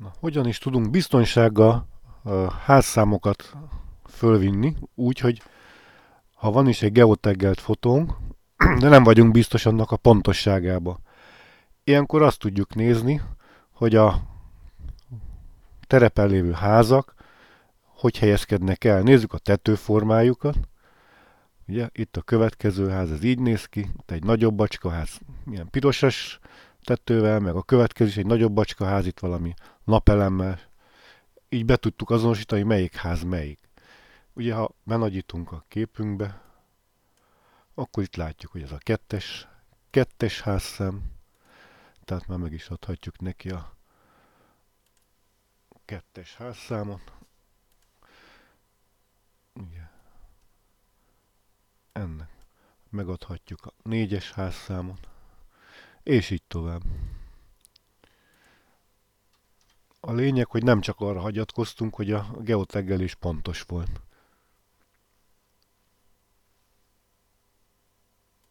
Na, hogyan is tudunk biztonsággal házszámokat fölvinni, úgy, hogy ha van is egy geotaggelt fotónk, de nem vagyunk biztos annak a pontosságába. Ilyenkor azt tudjuk nézni, hogy a terepen lévő házak hogy helyezkednek el. Nézzük a tetőformájukat. Ugye, itt a következő ház, ez így néz ki, itt egy nagyobb bacskaház, milyen pirosas tetővel, meg a következő is egy nagyobb bacskaház, itt valami napelemmel. Így be tudtuk azonosítani, melyik ház melyik. Ugye, ha benagyítunk a képünkbe, akkor itt látjuk, hogy ez a kettes, kettes házszem, tehát már meg is adhatjuk neki a kettes házszámot. Igen. Ennek megadhatjuk a négyes házszámot, és így tovább. A lényeg, hogy nem csak arra hagyatkoztunk, hogy a geotaggelés pontos volt.